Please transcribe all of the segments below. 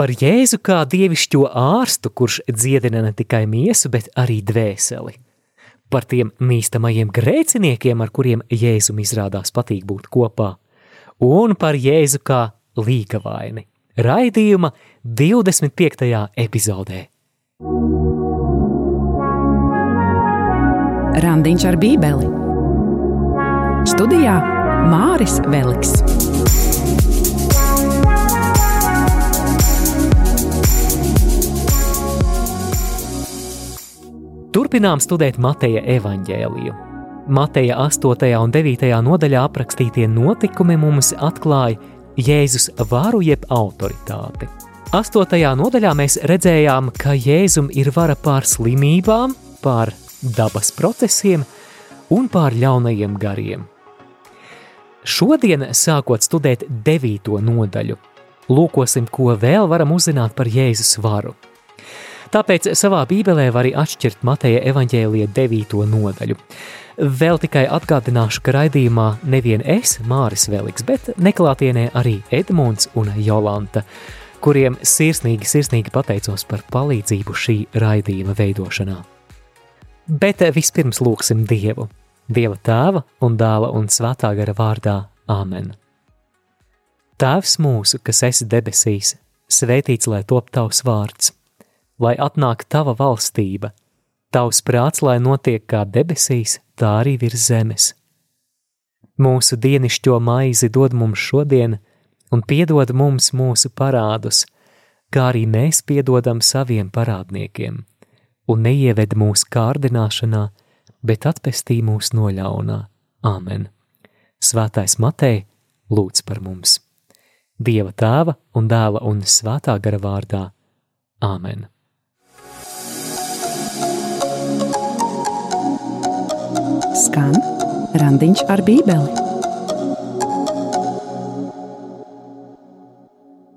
Par Jēzu kā dievišķo ārstu, kurš dziedina ne tikai miesu, bet arī dvēseli. Par tiem mīstamajiem grēciniekiem, ar kuriem Jēzum izrādās patīk būt kopā. Un par Jēzu kā līgavaini. Raidījuma 25. epizodē. Randiņš ar bībeli Studijā Māris Veliks. Turpinām studēt Mateja evaņģēliju. Mateja 8. un 9. nodaļā aprakstītie notikumi mums atklāja Jēzus varu jeb autoritāti. 8. nodaļā mēs redzējām, ka Jēzum ir vara pār slimībām, pār dabas procesiem un pār ļaunajiem gariem. Šodien, sākot studēt devīto nodaļu, lūkosim, ko vēl varam uzzināt par Jēzus varu. Tāpēc savā bībelē var arī atšķirt Mateja evaņģēlija devīto nodaļu. Vēl tikai atgādināšu, ka raidījumā nevien es, Māris Veliks, bet neklātienē arī Edmunds un Jolanta, kuriem sirsnīgi, sirsnīgi pateicos par palīdzību šī raidījuma veidošanā. Bet vispirms lūksim Dievu. Dieva tēva un dēla un svētā gara vārdā Āmen. Tēvs mūsu, kas esi debesīs, svētīts lai top tavs vārds, lai atnāk tava valstība, tavs prāts, lai notiek kā debesīs, tā arī virs zemes. Mūsu dienišķo maizi dod mums šodien, un piedod mums mūsu parādus, kā arī mēs piedodam saviem parādniekiem, un neieved mūsu kārdināšanā, bet atpestī mūs no ļaunā. Āmen! Svētais Matei lūdz par mums! Dieva tēva un dēla un svētā gara vārdā. Āmen! Skan randiņš ar bībeli.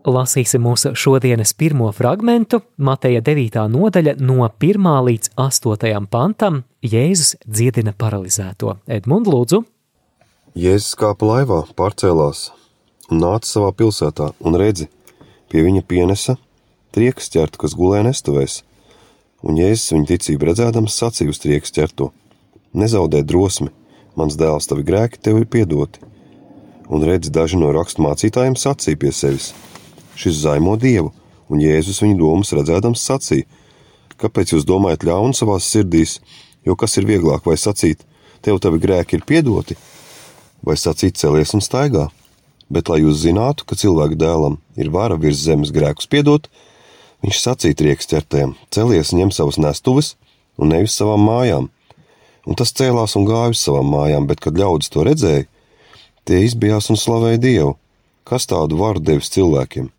Lasīsim mūsu šodienas pirmo fragmentu, Mateja 9. nodaļa no 1. līdz 8. pantam. Jēzus dziedina paralizēto. Edmund, lūdzu! Jēzus kāpa laivā, pārcēlās un nāca savā pilsētā, un redzi, pie viņa pienesa triekas ķertu, kas gulēja nestuvēs. Un Jēzus viņa ticību redzēdams sacīja uz triekas ķertu: Nezaudē drosmi, mans dēls, tavi grēki tev ir piedoti. Un redzi, daži no raksturmācītājiem sacīja pie sevis: Šis zaimo dievu, un Jēzus viņa domas redzēdams sacīja: Kāpēc jūs domājat ļaunu savās sirdīs, jo kas ir vieglāk vai sacīt, tev tavi grēki ir piedoti, vai sacīt celies un staigā? Bet, lai jūs zinātu, ka cilvēka dēlam ir vara virs zemes grēkus piedot, viņš sacīja trieks ķertēm: celies, ņem savas nestuves un nevis savām mājām. Un tas cēlās un gāja uz savām mājām, bet, kad ļaudis to redzēja, tie izbijās un slavēja Dievu. Kas tādu varu devis cilvēkiem?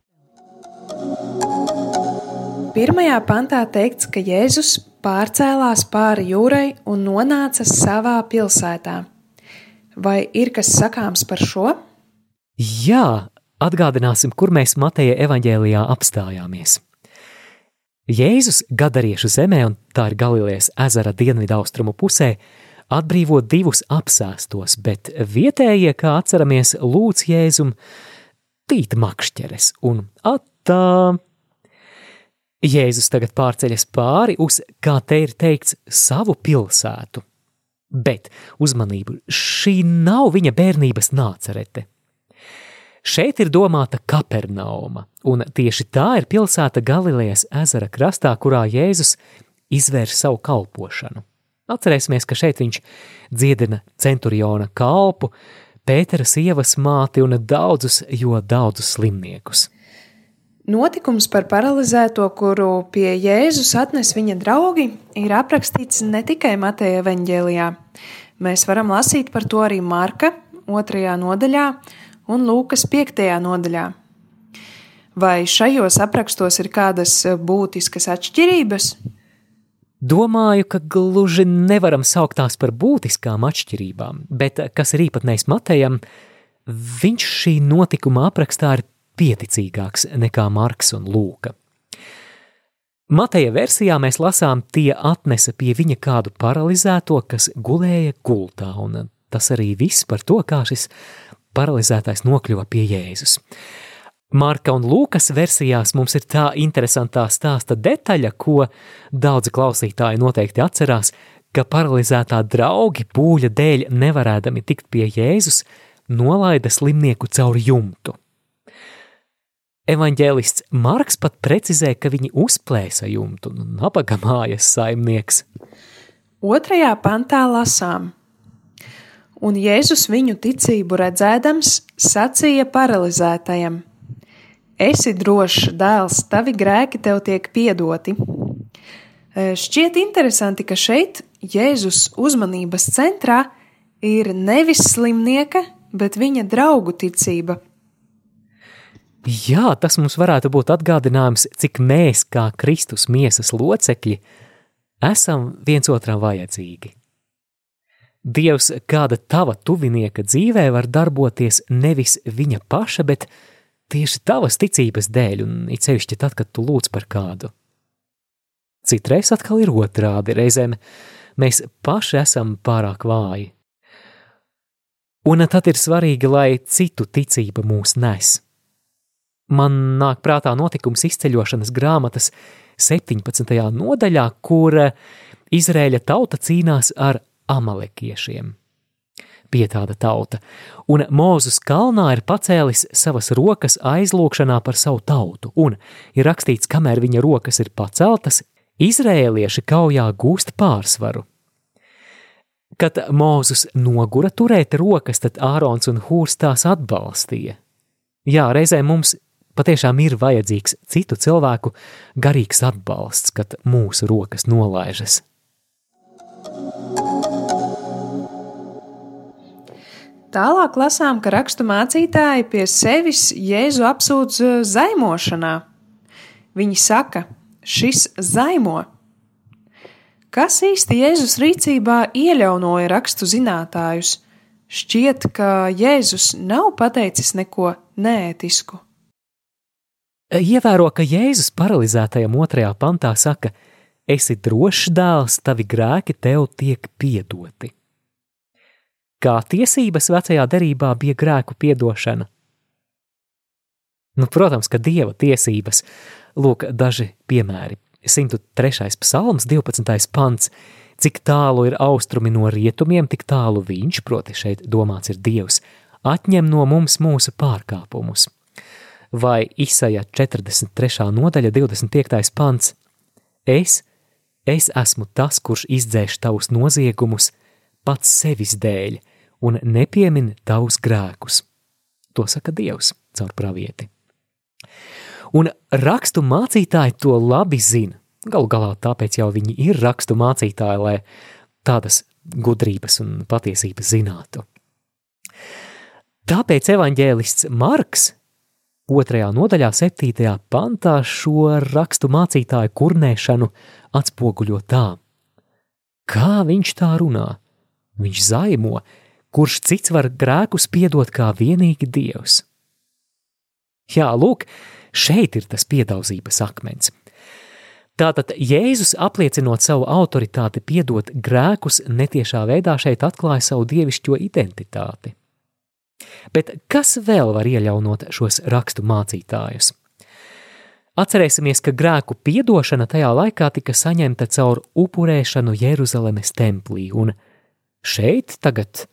Pirmajā pantā teikts, ka Jēzus pārcēlās pāri jūrai un nonāca savā pilsētā. Vai ir kas sakāms par šo? Jā, atgādināsim, kur mēs Mateja evaņģēlijā apstājāmies. Jēzus Gadariešu zemē, un tā ir Galilejas ezera dienvidaustrumu pusē, atbrīvo divus apsēstos, bet vietējie, kā atceramies, lūdz Jēzum tīt makšķeres un attā Jēzus tagad pārceļas pāri uz, kā te ir teikts, savu pilsētu. Bet uzmanību, šī nav viņa bērnības nācerete. Šeit ir domāta Kapernauma, un tieši tā ir pilsēta Galilejas ezera krastā, kurā Jēzus izvērs savu kalpošanu. Atcerēsimies, ka šeit viņš dziedina centuriona kalpu, Pētera sievas māti un daudzus, jo daudzus slimniekus. Notikums par paralizēto, kuru pie Jēzus atnes viņa draugi, ir aprakstīts ne tikai Mateja evaņģēlijā. Mēs varam lasīt par to arī Marka 2. nodaļā un Lūkas 5. nodaļā. Vai šajos aprakstos ir kādas būtiskas atšķirības? Domāju, ka gluži nevaram saukt tās par būtiskām atšķirībām, bet kas ir īpatnējs Matejam, viņš šī notikuma aprakstā ir pieticīgāks nekā Marks un Lūka. Mateja versijā mēs lasām, tie atnesa pie viņa kādu paralizēto, kas gulēja gultā, un tas arī viss par to, kā šis paralizētais nokļuva pie Jēzus. Marka un Lūkas versijās mums ir tā interesantā stāsta detaļa, ko daudzi klausītāji noteikti atcerās, ka paralizētā draugi pūļa dēļ nevarēdami tikt pie Jēzus, nolaida slimnieku caur jumtu. Evanģēlists Marks pat precizē, ka viņi uzplēsa jumtu, un nu, nabaga mājas saimnieks. Otrajā pantā lasām: Un Jēzus viņu ticību redzēdams, sacīja paralizētajam: Esi drošs, dēls, tavi grēki tev tiek piedoti. E, šķiet interesanti, ka šeit Jēzus uzmanības centrā ir nevis slimnieka, bet viņa draugu ticība. Jā, tas mums varētu būt atgādinājums, cik mēs, kā Kristus miesas locekļi, esam viens otram vajadzīgi. Dievs kāda tava tuvinieka dzīvē var darboties nevis viņa paša, bet tieši tavas ticības dēļ, un it sevišķi tad, kad tu lūdz par kādu. Citreiz atkal ir otrādi, reizēm mēs paši esam pārāk vāji. Un tad ir svarīgi, lai citu ticība mūs nes. Man nāk prātā notikums izceļošanas grāmatas 17. nodaļā, kur Izrēļa tauta cīnās ar amalekiešiem. Bija tāda tauta, un Mūzus kalnā ir pacēlis savas rokas aizlūgšanā par savu tautu, un ir rakstīts, kamēr viņa rokas ir paceltas, izrēlieši kaujā gūst pārsvaru. Kad Mūzus nogura turēt rokas, tad Ārons un Hūrs tās atbalstīja. Jā, reizē mums patiešām ir vajadzīgs citu cilvēku garīgs atbalsts, kad mūsu rokas nolaižas. Tālāk lasām, ka rakstu mācītāji pie sevis Jēzu apsūdz eh, zaimošanā. Viņi saka, šis zaimo. Kas īsti Jēzus rīcībā ieļaunoja rakstu zinātājus? Šķiet, ka Jēzus nav pateicis neko neētisku. Ievēro, ka Jēzus paralizētajam otrajā pantā saka: Esi drošs dēls, tavi grēki tev tiek piedoti. Kā tiesības vecajā derībā bija grēku piedošana? Nu, protams, ka dieva tiesības, lūk, daži piemēri. 103. psalms, 12. pants. Cik tālu ir austrumi no rietumiem, tik tālu viņš, proti, šeit domāts ir Dievs, atņem no mums mūsu pārkāpumus vai Isaija 43. nodaļa 25. pants. Es, es esmu tas, kurš izdzēš tavus noziegumus pats sevis dēļ un nepiemin tavus grēkus. To saka Dievs caur pravieti. Un rakstu mācītāji to labi zina. Galu galā tāpēc jau viņi ir rakstu mācītāji, lai tādas gudrības un patiesības zinātu. Tāpēc evaņģēlists Marks Otrajā nodaļā, septītajā pantā šo rakstu mācītāju kurnēšanu atspoguļo tā. Kā viņš tā runā? Viņš zaimo, kurš cits var grēkus piedot kā vienīgi Dievs. Jā, lūk, šeit ir tas piedaudzības akmens. Tātad Jēzus apliecinot savu autoritāti piedot grēkus, netiešā veidā šeit atklāja savu dievišķo identitāti. Bet kas vēl var iejaunot šos rakstu mācītājus? Atcerēsimies, ka grēku piedošana tajā laikā tika saņemta caur upurēšanu Jeruzalemes templī, un šeit tagad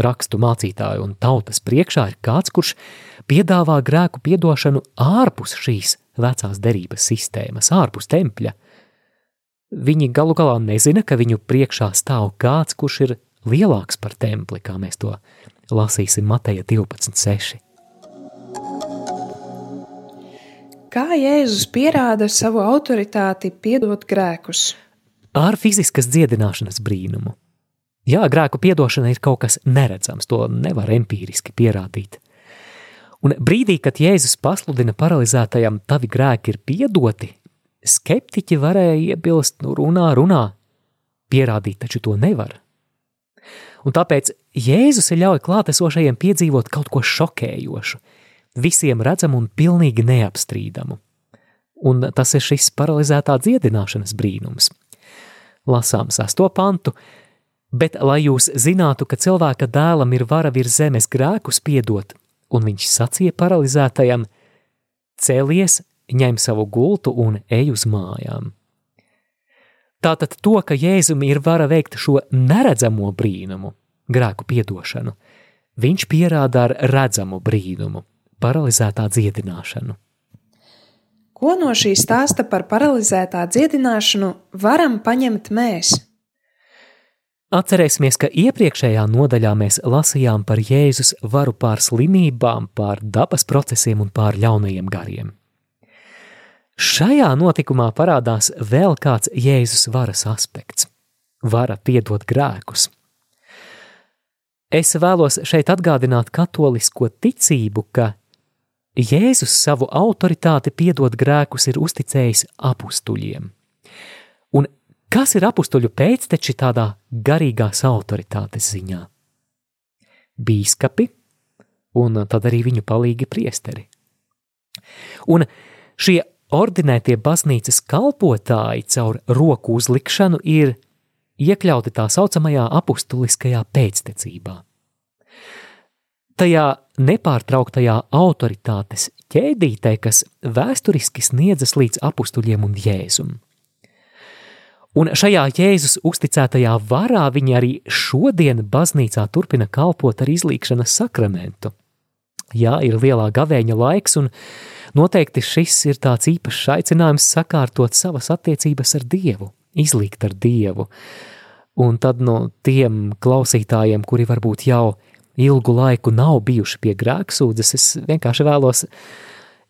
rakstu mācītāju un tautas priekšā ir kāds, kurš piedāvā grēku piedošanu ārpus šīs vecās derības sistēmas, ārpus tempļa. Viņi galu galā nezina, ka viņu priekšā stāv kāds, kurš ir lielāks par templi, kā mēs to lasīsim Mateja 12.6. Kā Jēzus pierāda savu autoritāti piedot grēkus? Ar fiziskas dziedināšanas brīnumu. Jā, grēku piedošana ir kaut kas neredzams, to nevar empīriski pierādīt. Un brīdī, kad Jēzus pasludina paralizētajam, tavi grēki ir piedoti, skeptiķi varēja iebilst, nu runā, runā, pierādīt taču to nevar. Un tāpēc Jēzus ļauj klātesošajiem piedzīvot kaut ko šokējošu, visiem redzamu un pilnīgi neapstrīdamu. Un tas ir šis paralizētā dziedināšanas brīnums. Lasām sesto pantu, bet lai jūs zinātu, ka cilvēka dēlam ir vara virs zemes grēkus piedot, un viņš sacīja paralizētajam: cēlies, ņem savu gultu un ej uz mājām. Tātad to, ka Jēzum ir vara veikt šo neredzamo brīnumu, grēku piedošanu, viņš pierāda ar redzamu brīnumu, paralizētā dziedināšanu. Ko no šī stāsta par paralizētā dziedināšanu varam paņemt mēs? Atcerēsimies, ka iepriekšējā nodaļā mēs lasījām par Jēzus varu pār slimībām, pār dabas procesiem un pār ļaunajiem gariem. Šajā notikumā parādās vēl kāds Jēzus varas aspekts - vara piedot grēkus. Es vēlos šeit atgādināt katolisko ticību, ka Jēzus savu autoritāti piedot grēkus ir uzticējis apstuļiem. Kas ir apstuļu pēcteči tādā garīgās autoritātes ziņā? Bīskapi un tad arī viņu palīgi priesteri. Un šie ordinētie baznīcas kalpotāji caur roku uzlikšanu ir iekļauti tā saucamajā apustuliskajā pēctecībā. Tajā nepārtrauktajā autoritātes ķēdītē, kas vēsturiski sniedzas līdz apustuļiem un jēzum. Un šajā Jēzus uzticētajā varā viņi arī šodien baznīcā turpina kalpot ar izlīkšanas sakramentu. Jā, ir lielā gavēņa laiks, un Noteikti šis ir tāds īpašs aicinājums sakārtot savas attiecības ar Dievu, izlikt ar Dievu. Un tad no tiem klausītājiem, kuri varbūt jau ilgu laiku nav bijuši pie grēksūdzes, es vienkārši vēlos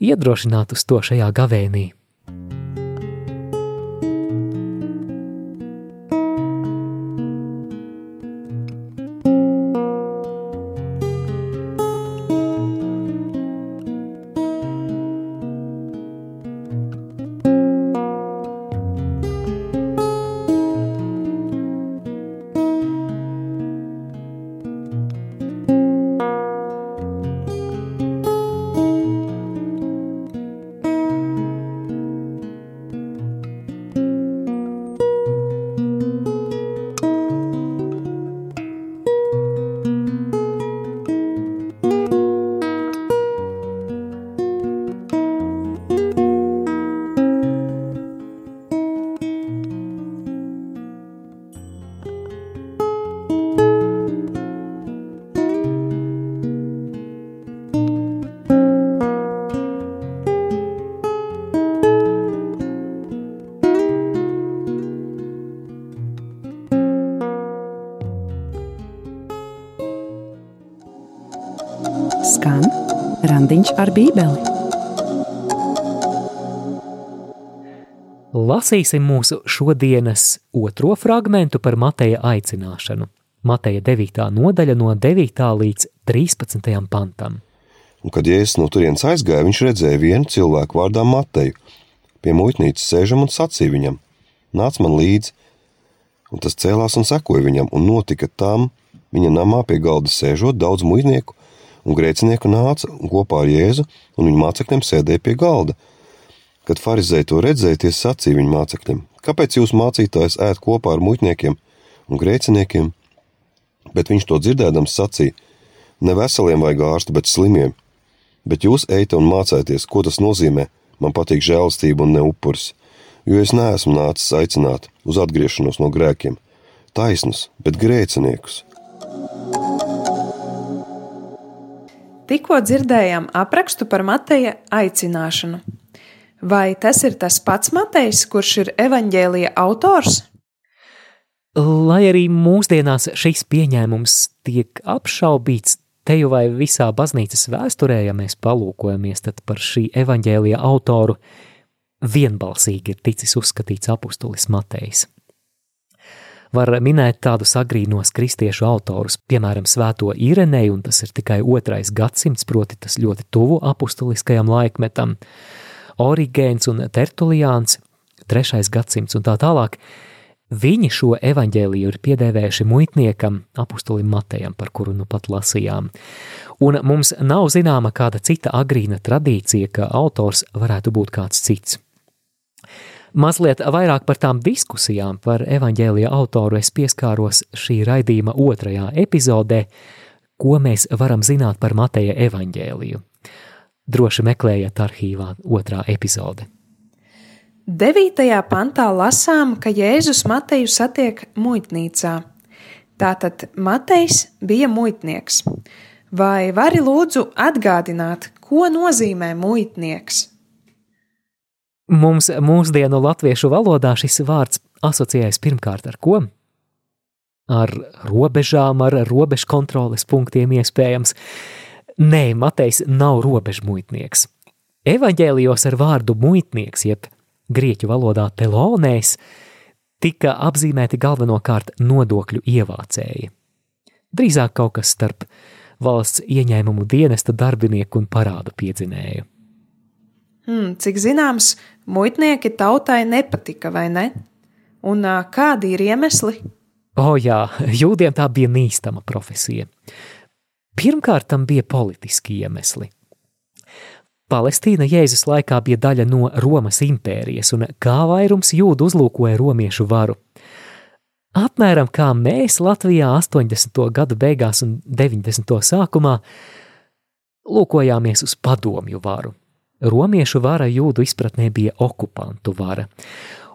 iedrošināt uz to šajā gavēnī. Ar Bībeli. Lasīsim mūsu šodienas otro fragmentu par Mateja aicināšanu. Mateja 9. nodaļa no 9. līdz 13. pantam. Un, kad Jēzus no turienes aizgāja, viņš redzēja vienu cilvēku vārdā Mateju. Pie muitnīcas sēžam un sacīja viņam: Nāc man līdzi! Un tas cēlās un sekoja viņam, un notika tam, viņa namā pie galda sēžot daudz muitnieku un grēcinieku nāca un kopā ar Jēzu un viņa mācekļiem sēdēja pie galda. Kad farizēji to redzēja, tie sacīja viņa mācekļiem: Kāpēc jūs mācītājs ēd kopā ar muitniekiem un grēciniekiem? Bet viņš to dzirdēdams sacīja: Ne veseliem vajag ārstu, bet slimiem. Bet jūs ejat un mācāties, ko tas nozīmē. Man patīk žēlastība un ne upuris, jo es neesmu nācis aicināt uz atgriešanos no grēkiem, taisnus, bet grēciniekus. Tikko dzirdējām aprakstu par Mateja aicināšanu. Vai tas ir tas pats Matejs, kurš ir evaņģēlija autors? Lai arī mūsdienās šis pieņēmums tiek apšaubīts, te jau vai visā baznīcas vēsturē, ja mēs palūkojamies, tad par šī evaņģēlija autoru vienbalsīgi ir ticis uzskatīts apustulis Matejs. Var minēt tādus agrīnos kristiešu autorus, piemēram, Svēto Irenēju, un tas ir tikai otrais gadsimts, proti tas ļoti tuvu apustuliskajam laikmetam, Origēns un Tertuliāns, trešais gadsimts un tā tālāk. Viņi šo evaņģēliju ir piedēvējuši muitniekam, apustulim Matejam, par kuru nu pat lasījām. Un mums nav zināma kāda cita agrīna tradīcija, ka autors varētu būt kāds cits. Mazliet vairāk par tām diskusijām par evaņģēlija autoru es pieskāros šī raidījuma otrajā epizodē, ko mēs varam zināt par Mateja evaņģēliju. droši meklējiet arhīvā otrā epizode. Devītajā pantā lasām, ka Jēzus Mateju satiek muitnīcā. Tātad Matejs bija muitnieks. Vai vari lūdzu atgādināt, ko nozīmē muitnieks? Mums mūsdienu latviešu valodā šis vārds asociējas pirmkārt ar ko? Ar robežām, ar robežu kontroles punktiem iespējams. Nē, Matejs nav robežmuitnieks. Evanģēlijos ar vārdu muitnieks, jeb grieķu valodā telonēs, tika apzīmēti galvenokārt nodokļu ievācēji. Drīzāk kaut kas starp valsts ieņēmumu dienesta darbinieku un parādu piedzinēju. Hmm, cik zināms, muitnieki tautai nepatika, vai ne? Un kādi ir iemesli? O, jā, jūdiem tā bija nīstama profesija. Pirmkārt, tam bija politiski iemesli. Palestīna Jēzus laikā bija daļa no Romas impērijas, un kā vairums jūdu uzlūkoja romiešu varu. Apmēram kā mēs Latvijā 80. gadu beigās un 90. sākumā lūkojāmies uz padomju varu. Romiešu vara jūdu izpratnē bija okupantu vara,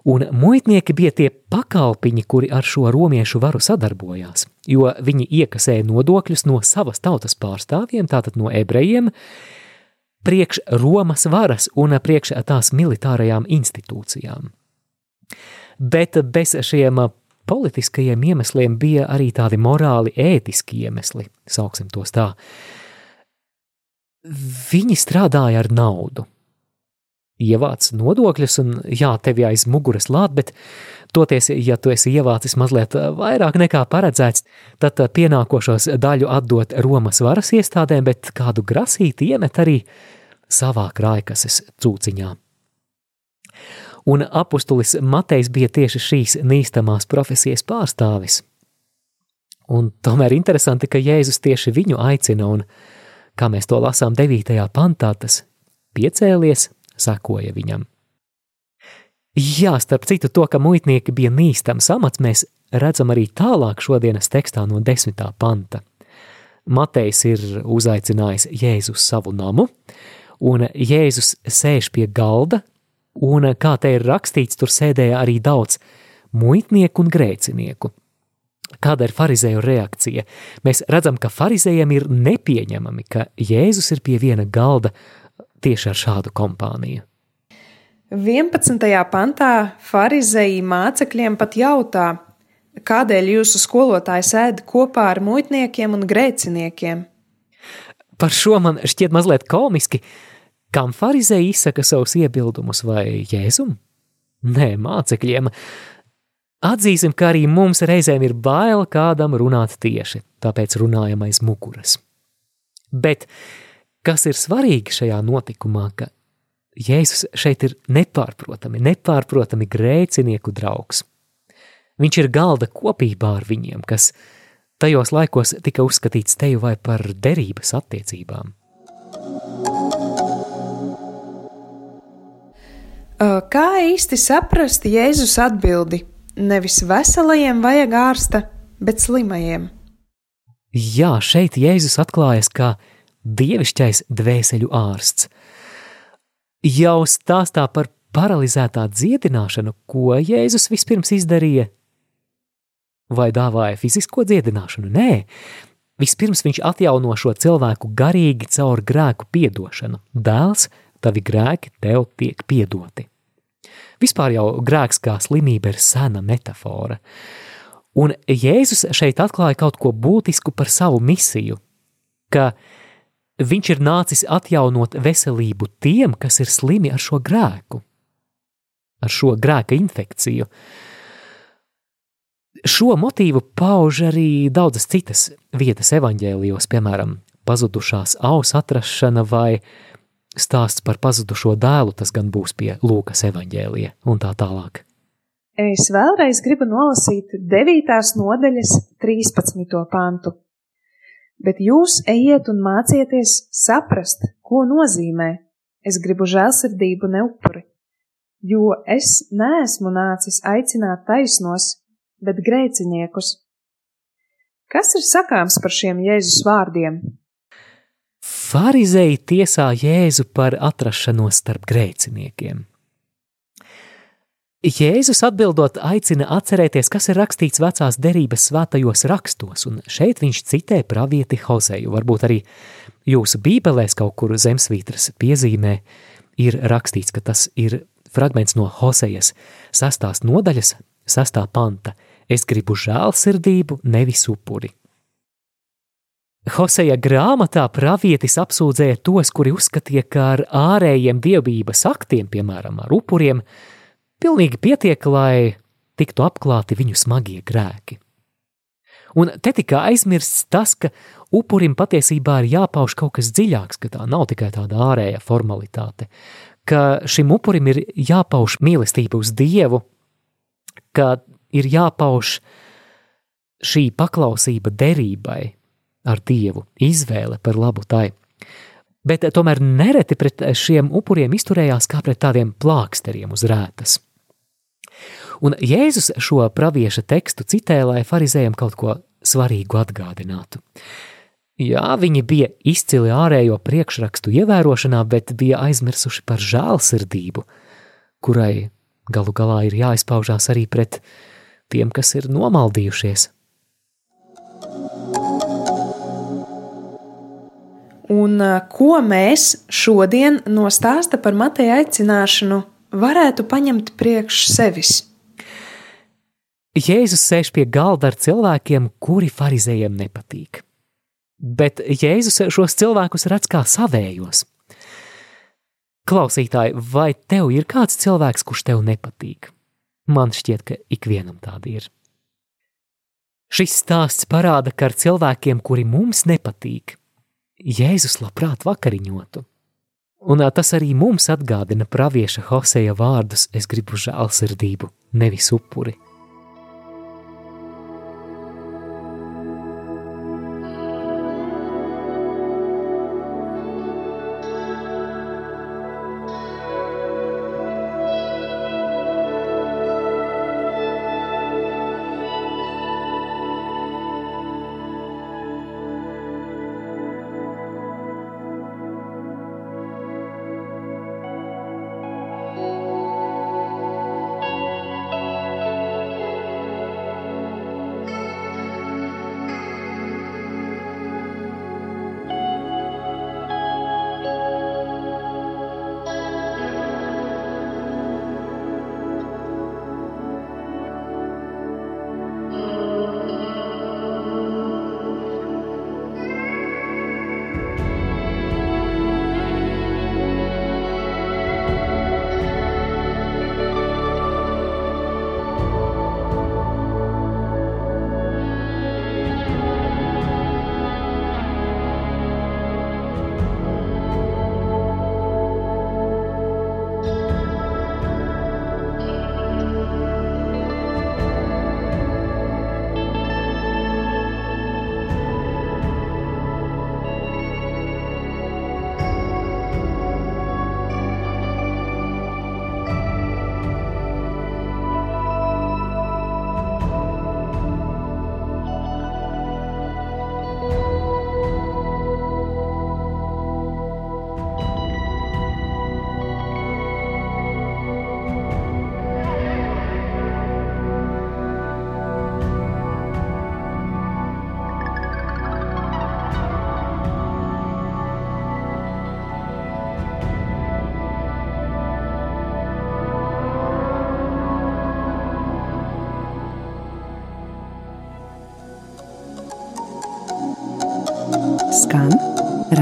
un muitnieki bija tie pakalpiņi, kuri ar šo romiešu varu sadarbojās, jo viņi iekasēja nodokļus no savas tautas pārstāvjiem, tātad no ebrejiem, priekš Romas varas un priekš tās militārajām institūcijām. Bet bez šiem politiskajiem iemesliem bija arī tādi morāli, ētiski iemesli, sauksim tos tā. Viņi strādāja ar naudu. Ievāc nodokļus, un jā, tevi aiz muguras lāt, bet toties, ja tu esi ievācis mazliet vairāk nekā paredzēts, tad pienākošos daļu atdot Romas varas iestādēm, bet kādu grasīti iemet arī savā krājkases cūciņā. Un apustulis Matejs bija tieši šīs nīstamās profesijas pārstāvis. Un tomēr interesanti, ka Jēzus tieši viņu aicina un kā mēs to lasām 9. pantā, tas piecēlies, sekoja viņam. Jā, starp citu, to, ka muitnieki bija nīstams amats, mēs redzam arī tālāk šodienas tekstā no 10. panta. Matejs ir uzaicinājis Jēzu uz savu namu, un Jēzus sēž pie galda, un, kā te ir rakstīts, tur sēdēja arī daudz muitnieku un grēcinieku. Kāda ir farizēju reakcija? Mēs redzam, ka farizējiem ir nepieņemami, ka Jēzus ir pie viena galda tieši ar šādu kompāniju. 11. pantā farizēji mācekļiem pat jautā, kādēļ jūsu skolotājs ēd kopā ar muitniekiem un grēciniekiem? Par šo man šķiet mazliet komiski, kam farizēji izsaka savus iebildumus vai jēzum? Nē, mācekļiem. Atzīsim, ka arī mums reizēm ir bail kādam runāt tieši, tāpēc runājam aiz muguras. Bet kas ir svarīgi šajā notikumā, ka Jēzus šeit ir nepārprotami, nepārprotami grēcinieku draugs. Viņš ir galda kopībā ar viņiem, kas tajos laikos tika uzskatīts teju vai par derības attiecībām. Kā īsti saprast Jēzus atbildi? Nevis veselajiem vajag ārsta, bet slimajiem. Jā, šeit Jēzus atklājas kā dievišķais dvēseļu ārsts. Jau stāstā par paralizētā dziedināšanu, ko Jēzus vispirms izdarīja, vai dāvāja fizisko dziedināšanu? Nē, vispirms viņš atjauno šo cilvēku garīgi caur grēku piedošanu. Dēls, tavi grēki tev tiek piedoti. Vispār jau grēks kā slimība ir sena metāfora. Un Jēzus šeit atklāja kaut ko būtisku par savu misiju, ka viņš ir nācis atjaunot veselību tiem, kas ir slimi ar šo grēku, ar šo grēka infekciju. Šo motīvu pauž arī daudzas citas vietas evaņģēlijos, piemēram, pazudušās auss atrašana vai stāsts par pazudušo dēlu, tas gan būs pie Lūkas evaņģēlija un tā tālāk. Es vēlreiz gribu nolasīt 9. nodaļas 13. pantu. Bet jūs ejiet un mācieties saprast, ko nozīmē es gribu žēlsirdību neupuri, jo es neesmu nācis aicināt taisnos, bet grēciniekus. Kas ir sakāms par šiem Jēzus vārdiem? Pharizēji tiesā Jēzu par atrašanos starp grēciniekiem. Jēzus atbildot aicina atcerēties, kas ir rakstīts vecās derības svētajos rakstos, un šeit viņš citē pravieti Hozeju. Varbūt arī jūsu bībelēs kaut kur zemsvītras piezīmē ir rakstīts, ka tas ir fragments no Hosejas sastās nodaļas, sastā panta. Es gribu žēlsirdību, nevis upuri. Hoseja grāmatā pravietis apsūdzēja tos, kuri uzskatīja, ka ar ārējiem dievības aktiem, piemēram, ar upuriem, pilnīgi pietiek, lai tiktu apklāti viņu smagie grēki. Un te tika aizmirsts tas, ka upurim patiesībā ir jāpauž kaut kas dziļāks, ka tā nav tikai tāda ārēja formalitāte, ka šim upurim ir jāpauž mīlestība uz Dievu, ka ir jāpauž šī paklausība derībai, ar Dievu, izvēle par labu tai. Bet tomēr nereti pret šiem upuriem izturējās kā pret tādiem plāksteriem uz rētas. Un Jēzus šo pravieša tekstu citē, lai farizējiem kaut ko svarīgu atgādinātu. Jā, viņi bija izcili ārējo priekšrakstu ievērošanā, bet bija aizmirsuši par žēlsirdību, kurai galu galā ir jāizpaužās arī pret tiem, kas ir nomaldījušies. Un ko mēs šodien no stāsta par Mateja aicināšanu varētu paņemt priekš sevis? Jēzus sēž pie galda ar cilvēkiem, kuri farizējiem nepatīk. Bet Jēzus šos cilvēkus redz kā savējos. Klausītāji, vai tev ir kāds cilvēks, kurš tev nepatīk? Man šķiet, ka ikvienam tādi ir. Šis stāsts parāda, ka ar cilvēkiem, kuri mums nepatīk, Jēzus labprāt vakariņotu. Un tas arī mums atgādina pravieša Hoseja vārdus: Es gribu žēlsirdību, nevis upuri.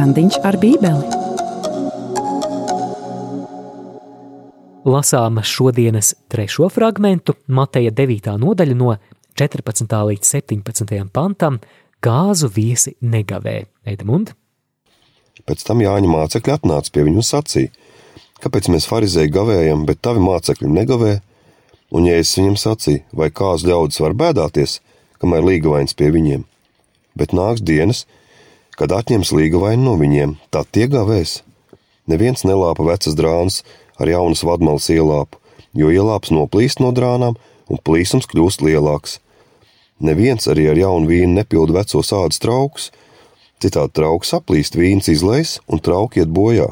Randiņš ar Bībeli. Lasām šodienas trešo fragment, Mateja 9. nodaļa no 14. līdz 17. pantam - Gāzu viesi negavē. Edmund? Pēc tam Jāņa mācekļi atnāca pie viņu un sacīja: Kāpēc mēs farizēji gavējam, bet tavi mācekļi negavē? Un Jēzus viņam sacīja: Vai kāds ļaudis var bēdāties, kamēr līgavains pie viņiem? Bet nāks dienas, kad atņems līgavainu no viņiem, tad tie gavēs. Neviens nelāpa vecas drānas ar jaunas vadmalas ielāpu, jo ielāps noplīst no drānām un plīsums kļūst lielāks. Neviens arī ar jaunu vīnu nepilda vecos ādas traukus, Citādi trauks saplīst, vīns izlais un trauki iet bojā,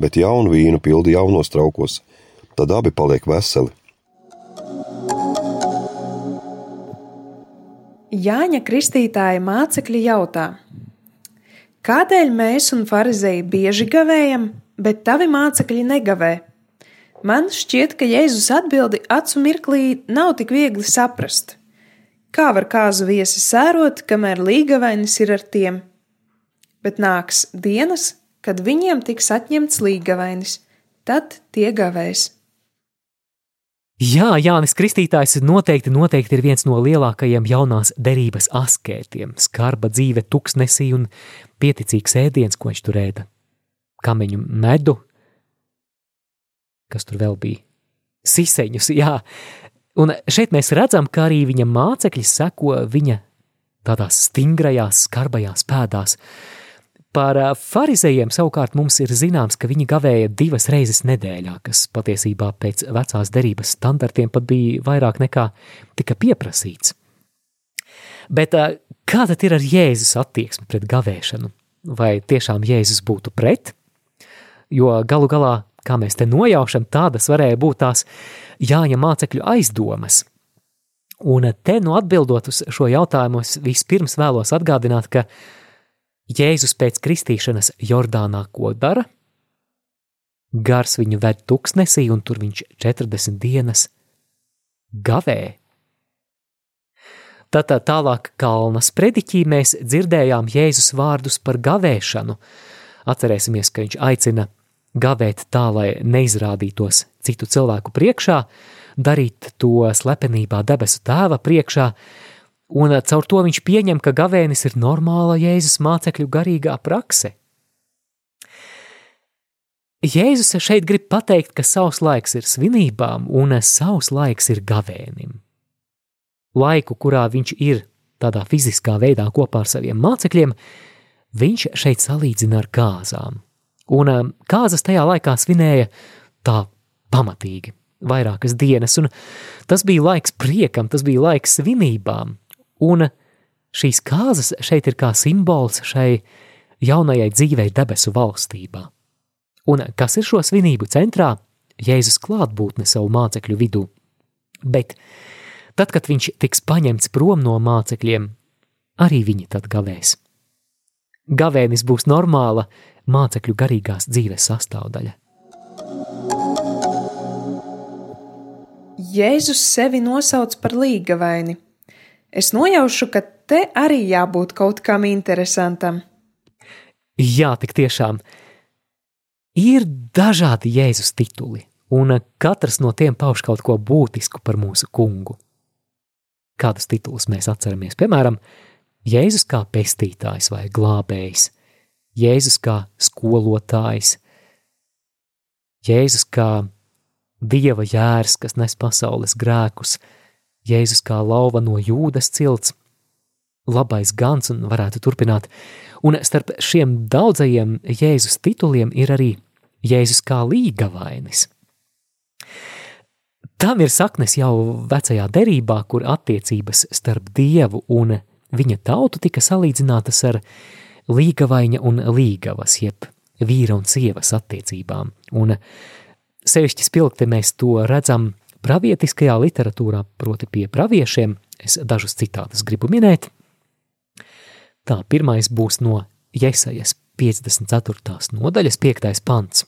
bet jaunu vīnu pildi jaunos traukos, tad abi paliek veseli. Jāņa Kristītāja mācekļi jautā, kādēļ mēs un farizēji bieži gavējam, bet tavi mācekļi negavē? Man šķiet, ka Jēzus atbildi acu mirklī nav tik viegli saprast. Kā var kāzu viesi sērot, kamēr līgavainis ir ar tiem? Bet nāks dienas, kad viņiem tiks atņemts līgavainis, tad tie gavēs. Jā, Jānis Kristītājs noteikti, noteikti ir viens no lielākajiem jaunās derības askētiem. Skarba dzīve, tuksnesī un pieticīgs ēdiens, ko viņš tur ēda. Kameņu medu, kas tur vēl bija? Siseņus, jā. Un šeit mēs redzam, ka arī viņa mācekļi seko viņa tādās stingrajās, skarbajās pēdās. Par farizējiem savukārt mums ir zināms, ka viņi gavēja divas reizes nedēļā, kas patiesībā pēc vecās derības standartiem pat bija vairāk nekā tika pieprasīts. Bet kā tad ir ar Jēzus attieksmi pret gavēšanu? Vai tiešām Jēzus būtu pret? Jo galu galā, kā mēs te nojaušam, tādas varēja būt tās Jāņa mācekļu aizdomas. Un te nu atbildot uz šo jautājumu, es vispirms vēlos atgādināt, ka Jēzus pēc kristīšanas Jordānā ko dara? Gars viņu ved tuksnesī, un tur viņš 40 dienas gavē. Tātad tālāk kalna sprediķī mēs dzirdējām Jēzus vārdus par gavēšanu. Atcerēsimies, ka viņš aicina gavēt tā, lai neizrādītos citu cilvēku priekšā, darīt to slepenībā debesu tēva priekšā, un eh, caur to viņš pieņem, ka gavēnis ir normāla Jēzus mācekļu garīgā prakse. Jēzus šeit grib pateikt, ka savs laiks ir svinībām un savs laiks ir gavēnim. Laiku, kurā viņš ir tādā fiziskā veidā kopā ar saviem mācekļiem, viņš šeit salīdzina ar kāzām. Un eh, kāzas tajā laikā svinēja tā pamatīgi, vairākas dienas, un tas bija laiks priekam, tas bija laiks svinībām, Un šīs kāzas šeit ir kā simbols šai jaunajai dzīvei debesu valstībā. Un kas ir šo svinību centrā? Jēzus klātbūtne savu mācekļu vidū. Bet tad, kad viņš tiks paņemts prom no mācekļiem, arī viņi tad gavēs. Gavēnis būs normāla mācekļu garīgās dzīves sastāvdaļa. Jēzus sevi nosauc par līgavaini, Es nojaušu, ka te arī jābūt kaut kam interesantam. Jā, tik tiešām. Ir dažādi Jēzus tituli, un katrs no tiem pauž kaut ko būtisku par mūsu kungu. Kādus titulus mēs atceramies? Piemēram, Jēzus kā pestītājs vai glābējs, Jēzus kā skolotājs, Jēzus kā dieva jērs, kas nes pasaules grēkus, Jēzus kā lauva no jūdas cilts, labais gans un varētu turpināt, un starp šiem daudzajiem Jēzus tituliem ir arī Jēzus kā līgavainis. Tam ir saknes jau vecajā derībā, kur attiecības starp Dievu un viņa tautu tika salīdzinātas ar līgavaiņa un līgavas, jeb vīra un sievas attiecībām, un sevišķi spilgti mēs to redzam pravietiskajā literatūrā, proti pie praviešiem, es dažus citātus gribu minēt. Tā pirmais būs no Jesajas 54. nodaļas 5. pants.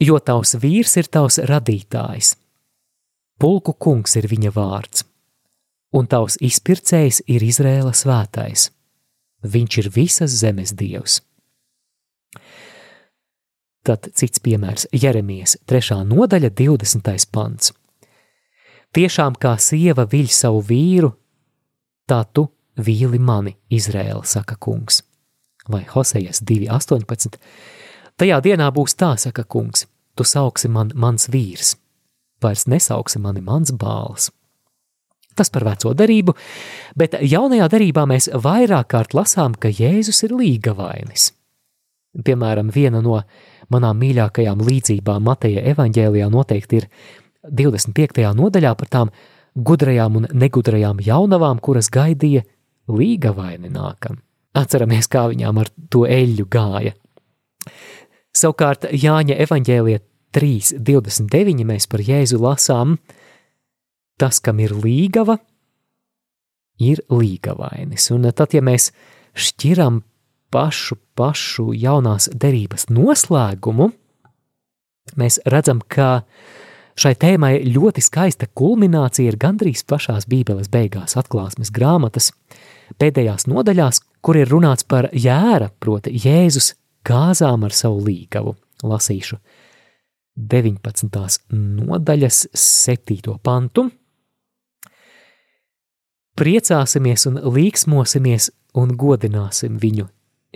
Jo tavs vīrs ir tavs radītājs, pulku kungs ir viņa vārds, un tavs izpircējs ir Izrēla svētais. Viņš ir visas zemes dievs. Tad cits piemērs - Jeremijas 3. nodaļa, 20. pants. Tiešām kā sieva viļ savu vīru, tā tu vīli mani, Izrēla, saka kungs. Vai Hosejas 2.18. Tajā dienā būs tā, saka kungs, tu sauksi man mans vīrs, vairs nesauksi mani mans bāls. Tas par veco darību, bet jaunajā darībā mēs vairāk kārt lasām, ka Jēzus ir līgavainis. Piemēram, viena no manām mīļākajām līdzībām Mateja evaņģēlijā noteikti ir 25. nodaļā par tām gudrajām un negudrajām jaunavām, kuras gaidīja līgavaini nākam. Atceramies, kā viņām ar to eļļu gāja. Savukārt Jāņa evaņģēliet 3.29 mēs par Jēzu lasām, tas, kam ir līgava, ir līgavainis. Un tad, ja mēs šķiram pašu, pašu jaunās derības noslēgumu, mēs redzam, ka šai tēmai ļoti skaista kulminācija ir gandrīz pašās Bībeles beigās, atklāsmes grāmatas pēdējās nodaļās, kur ir runāts par jēra, proti Jēzus gāzām ar savu līgavu. Lasīšu 19. nodaļas 7. pantu. Priecāsimies un līksmosimies un godināsim viņu,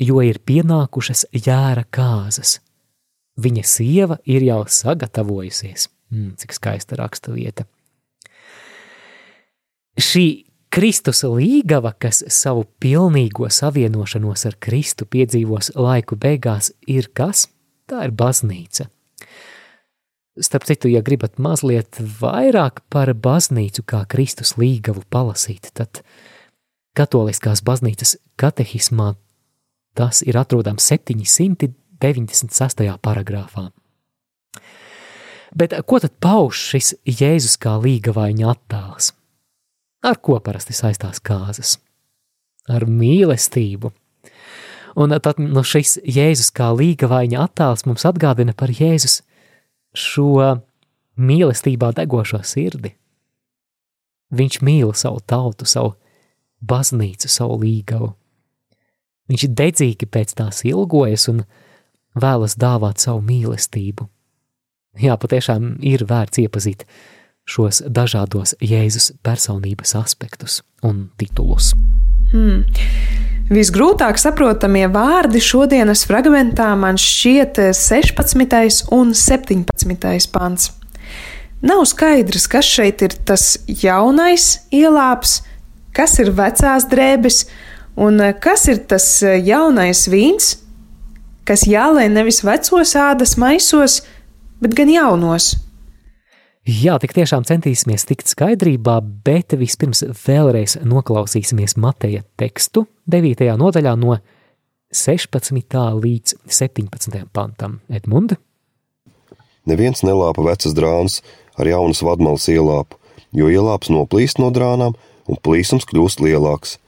jo ir pienākušas jēra kāzas. Viņa sieva ir jau sagatavojusies. Mm, cik skaista raksturvieta. Šī Kristus līgava, kas savu pilnīgo savienošanos ar Kristu piedzīvos laiku beigās, ir kas? Tā ir baznīca. Starp citu, ja gribat mazliet vairāk par baznīcu kā Kristus līgavu palasīt, tad katoliskās baznīcas katehismā tas ir atrodams 796. paragrāfā. Bet ko tad pauž šis Jēzus kā līgavaiņa attēls? Ar ko parasti saistās kāzas? Ar mīlestību. Un tad nu, šis Jēzus kā līgavaiņa attēls mums atgādina par Jēzus šo mīlestībā degošo sirdi. Viņš mīl savu tautu, savu baznīcu, savu līgavu. Viņš dedzīgi pēc tās ilgojas un vēlas dāvāt savu mīlestību. Jā, patiešām ir vērts iepazīt šos dažādos Jēzus personības aspektus un titulus. Hmm. Visgrūtāk saprotamie vārdi šodienas fragmentā man šķiet 16. un 17. pants. Nav skaidrs, kas šeit ir tas jaunais ielāps, kas ir vecās drēbes, un kas ir tas jaunais vīns, kas jālai nevis vecos ādas maisos, bet gan jaunos. Jā, tik tiešām centīsimies tikt skaidrībā, bet vispirms vēlreiz noklausīsimies Mateja tekstu 9. nodaļā no 16. līdz 17. pantam. Edmunda? Neviens nelāpa vecas drānas ar jaunas vadmalas ielāpu, jo ielāps noplīst no drānām un plīsums kļūst lielāks.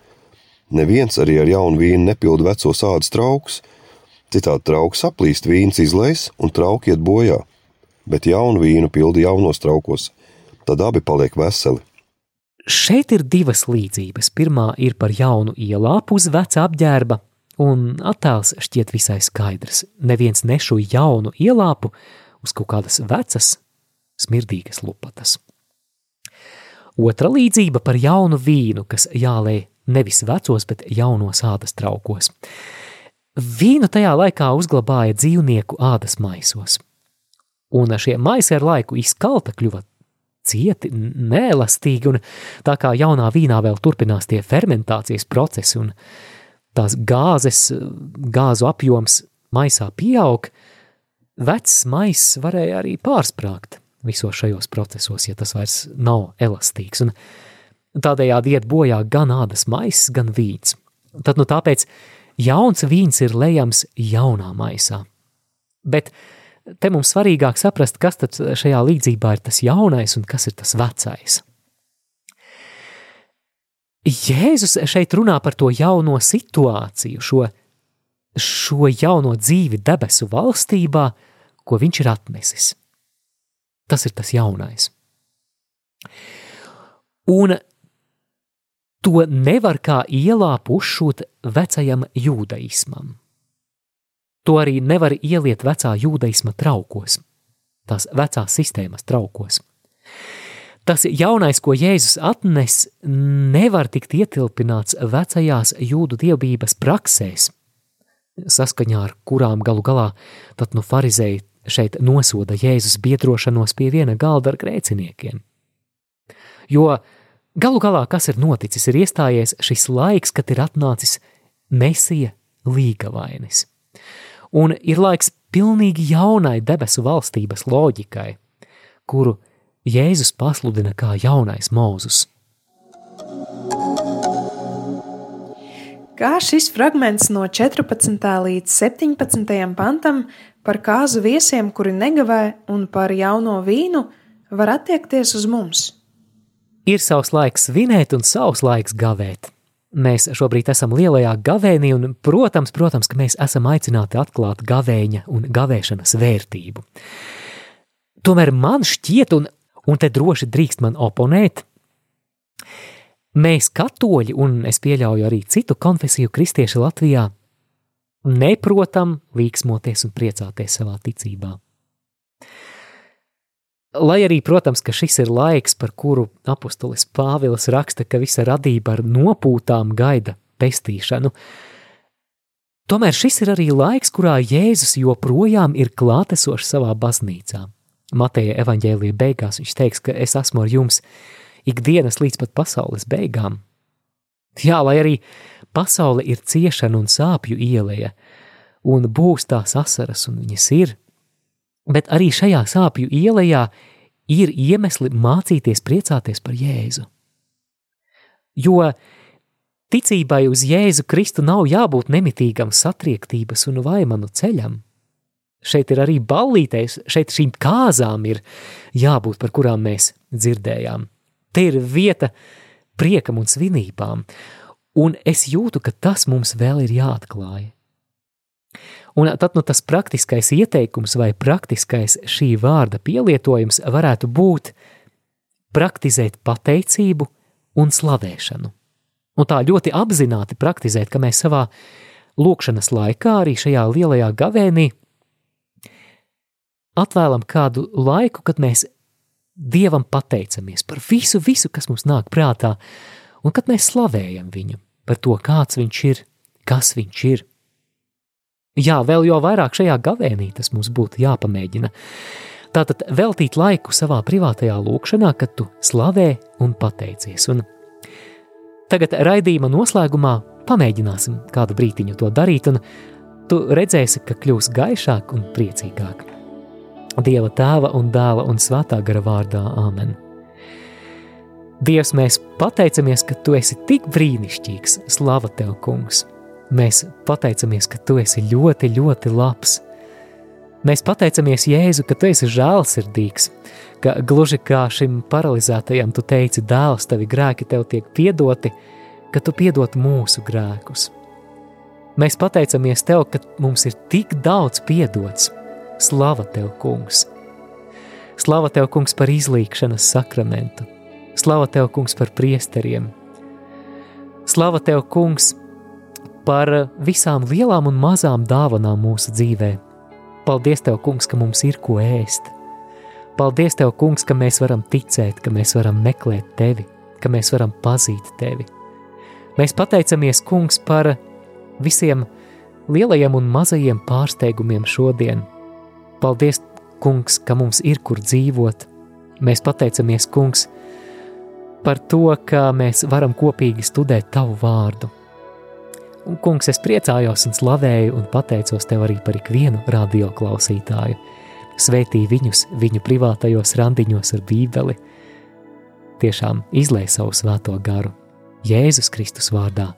Neviens arī ar jaunu vīnu nepilda veco sādas trauks, citādi trauks aplīst, vīns izlais un trauki iet bojā bet jaunu vīnu pildi jaunos traukos, tad abi paliek veseli. Šeit ir divas līdzības. Pirmā ir par jaunu ielāpu uz veca apģērba, un attēls šķiet visai skaidrs. Neviens nešu jaunu ielāpu uz kaut kādas vecas, smirdīgas lupatas. Otra līdzība par jaunu vīnu, kas jālē nevis vecos, bet jaunos ādas traukos. Vīnu tajā laikā uzglabāja dzīvnieku ādas maisos un šie maisi ar laiku izkalta kļuva cieti, neelastīgi, un tā kā jaunā vīnā vēl turpinās tie fermentācijas procesi un tās gāzes, gāzu apjoms maisā pieaug, vecs maiss varēja arī pārsprāgt visos šajos procesos, ja tas vairs nav elastīgs, un tādējādi iet bojā gan ādas maiss, gan vīns. Tad nu tāpēc jauns vīns ir lejams jaunā maisā. Bet te mums svarīgāk saprast, kas tad šajā līdzībā ir tas jaunais un kas ir tas vecais. Jēzus šeit runā par to jauno situāciju, šo, šo jauno dzīvi debesu valstībā, ko viņš ir atnesis. Tas ir tas jaunais. Un to nevar kā ielāpu uzšūt vecajam jūdaismam. To arī nevar ieliet vecā jūdaisma traukos, tās vecās sistēmas traukos. Tas jaunais, ko Jēzus atnes, nevar tikt ietilpināts vecajās jūdu dievbijas praksēs, saskaņā ar kurām galu galā tad nu farizēji šeit nosoda Jēzus biedrošanos pie viena galda ar grēciniekiem. Jo galu galā, kas ir noticis, ir iestājies šis laiks, kad ir atnācis Mesija līgavainis un ir laiks pilnīgi jaunai debesu valstības loģikai, kuru Jēzus pasludina kā jaunais mūzus. Kā šis fragments no 14. līdz 17. pantam par kāzu viesiem, kuri negavē, un par jauno vīnu, var attiekties uz mums? Ir savs laiks svinēt un savs laiks gavēt. Mēs šobrīd esam lielajā gavēnī, un, protams, protams, ka mēs esam aicināti atklāt gavēņa un gavēšanas vērtību. Tomēr man šķiet, un, un te droši drīkst man oponēt, Mēs, katoļi, un es pieļauju arī citu konfesiju kristieši Latvijā, neprotam līksmoties un priecāties savā ticībā. Lai arī, protams, ka šis ir laiks, par kuru apustulis Pāvils raksta, ka visa radība ar nopūtām gaida pestīšanu, tomēr šis ir arī laiks, kurā Jēzus joprojām ir klātesošs savā baznīcā. Mateja evaņģēlija beigās viņš teiks, ka es esmu ar jums ikdienas līdz pat pasaules beigām. Jā, lai arī pasaule ir ciešana un sāpju ieleja, un būs tās asaras, un viņas ir, bet arī šajā sāpju ielejā ir iemesli mācīties priecāties par Jēzu. Jo ticībai uz Jēzu Kristu nav jābūt nemitīgam satriektības un vaimanu ceļam. Šeit ir arī ballītais, šeit šīm kāzām ir jābūt, par kurām mēs dzirdējām. Te ir vieta priekam un svinībām, un es jūtu, ka tas mums vēl ir jāatklāj. Un tad nu, tas praktiskais ieteikums vai praktiskais šī vārda pielietojums varētu būt praktizēt pateicību un slavēšanu. Un tā ļoti apzināti praktizēt, ka mēs savā lūkšanas laikā, arī šajā lielajā gavēnī, atvēlam kādu laiku, kad mēs Dievam pateicamies par visu, visu, kas mums nāk prātā, un kad mēs slavējam viņu par to, kāds viņš ir, kas viņš ir. Jā, vēl jau vairāk šajā gavēnī tas mums būtu jāpamēģina. Tātad veltīt laiku savā privātajā lūkšanā, kad tu slavē un pateicies. Un tagad raidījuma noslēgumā pamēģināsim kādu brītiņu to darīt, un tu redzēsi, ka kļūs gaišāk un priecīgāk. Dieva tēva un dēla un svētā gara vārdā Āmen. Dievs, mēs pateicamies, ka Tu esi tik brīnišķīgs, slava Tev, Kungs. Mēs pateicamies, ka Tu esi ļoti, ļoti labs. Mēs pateicamies Jēzu, ka Tu esi žēlsirdīgs, ka gluži kā šim paralizētajam Tu teici, dēls, tavi grēki Tev tiek piedoti, ka Tu piedod mūsu grēkus. Mēs pateicamies Tev, ka mums ir tik daudz piedots, Slava tev, kungs! Slava tev, kungs, par izlīkšanas sakramentu! Slava tev, kungs, par priesteriem! Slava tev, kungs, par visām lielām un mazām dāvanām mūsu dzīvē! Paldies tev, kungs, ka mums ir ko ēst! Paldies tev, kungs, ka mēs varam ticēt, ka mēs varam meklēt tevi, ka mēs varam pazīt tevi! Mēs pateicamies, kungs, par visiem lielajiem un mazajiem pārsteigumiem šodien – Paldies, kungs, ka mums ir kur dzīvot. Mēs pateicamies, kungs, par to, ka mēs varam kopīgi studēt tavu vārdu. Un, kungs, es priecājos un slavēju un pateicos tev arī par ikvienu radioklausītāju. Svētī viņus viņu privātajos randiņos ar bībeli. Tiešām izlai savu svēto garu. Jēzus Kristus vārdā.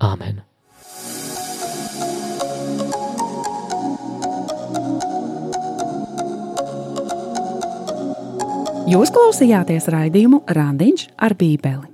Āmen! Jūs klausījāties raidījumu Randiņš ar Bībeli.